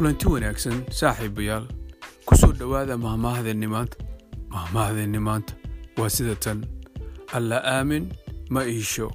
kulanti wanaagsan saaxiibayaal ku soo dhowaada mahmaahdeeni maanta mahmaahdeeni maanta waa sida tan. Alla aamin ma iisho.